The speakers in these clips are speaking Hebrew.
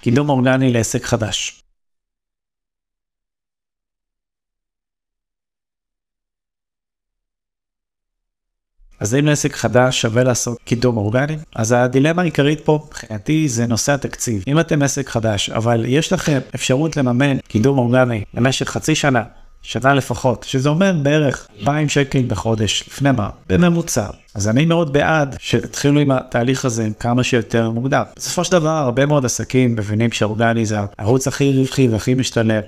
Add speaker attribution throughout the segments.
Speaker 1: קידום אורגני לעסק חדש. אז אם לעסק חדש שווה לעשות קידום אורגני, אז הדילמה העיקרית פה מבחינתי זה נושא התקציב. אם אתם עסק חדש, אבל יש לכם אפשרות לממן קידום אורגני למשך חצי שנה, שנה לפחות, שזה אומר בערך 2,000 שקל בחודש, לפני מה? בממוצע. אז אני מאוד בעד שתתחילו עם התהליך הזה כמה שיותר מוקדם. בסופו של דבר הרבה מאוד עסקים מבינים שאורגני זה הערוץ הכי רווחי והכי משתלם.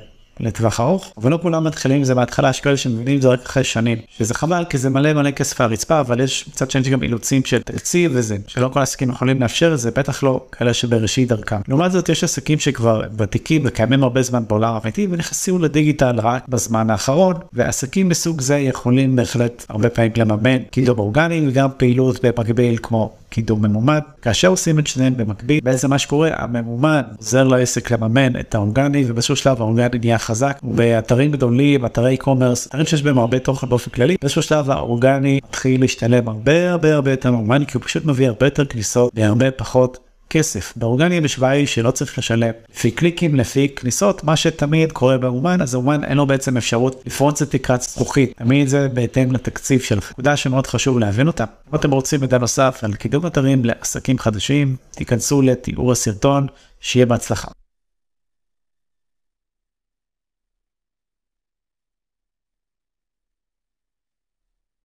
Speaker 1: לטווח ארוך, אבל לא כולם מתחילים עם זה בהתחלה, יש כאלה שמבינים את זה רק אחרי שנים, שזה חבל כי זה מלא מלא כסף הרצפה, אבל יש מצד שני גם אילוצים של תקציב וזה, שלא כל העסקים יכולים לאפשר את זה, בטח לא כאלה שבראשית דרכם. לעומת זאת יש עסקים שכבר ותיקים וקיימים הרבה זמן בעולם האמיתי ונכנסו לדיגיטל רק בזמן האחרון, ועסקים מסוג זה יכולים בהחלט הרבה פעמים לממן קידום אורגני וגם פעילות במקביל כמו קידום ממומן. כאשר עושים את שניהם במקביל, בעצם מה שקורה, הממומן עוזר לעסק לממן את האורגני, ובאיזשהו שלב האורגני נהיה חזק. באתרים גדולים, אתרי e-commerce, אתרים שיש בהם הרבה תוכן באופן כללי, באיזשהו שלב האורגני מתחיל להשתלם הרבה הרבה הרבה יותר מאורגני, כי הוא פשוט מביא הרבה יותר כניסות והרבה פחות כסף. באורגני היא שלא צריך לשלם לפי קליקים, לפי כניסות, מה שתמיד קורה באומן, אז אומן אין לו בעצם אפשרות לפרוץ את תקרת זכוכית, תמיד זה בהתאם לתקציב שלך. נקודה שמאוד חשוב להבין אותה. אם אתם רוצים מידע נוסף על קידום אתרים לעסקים חדשים, תיכנסו לתיאור הסרטון, שיהיה בהצלחה.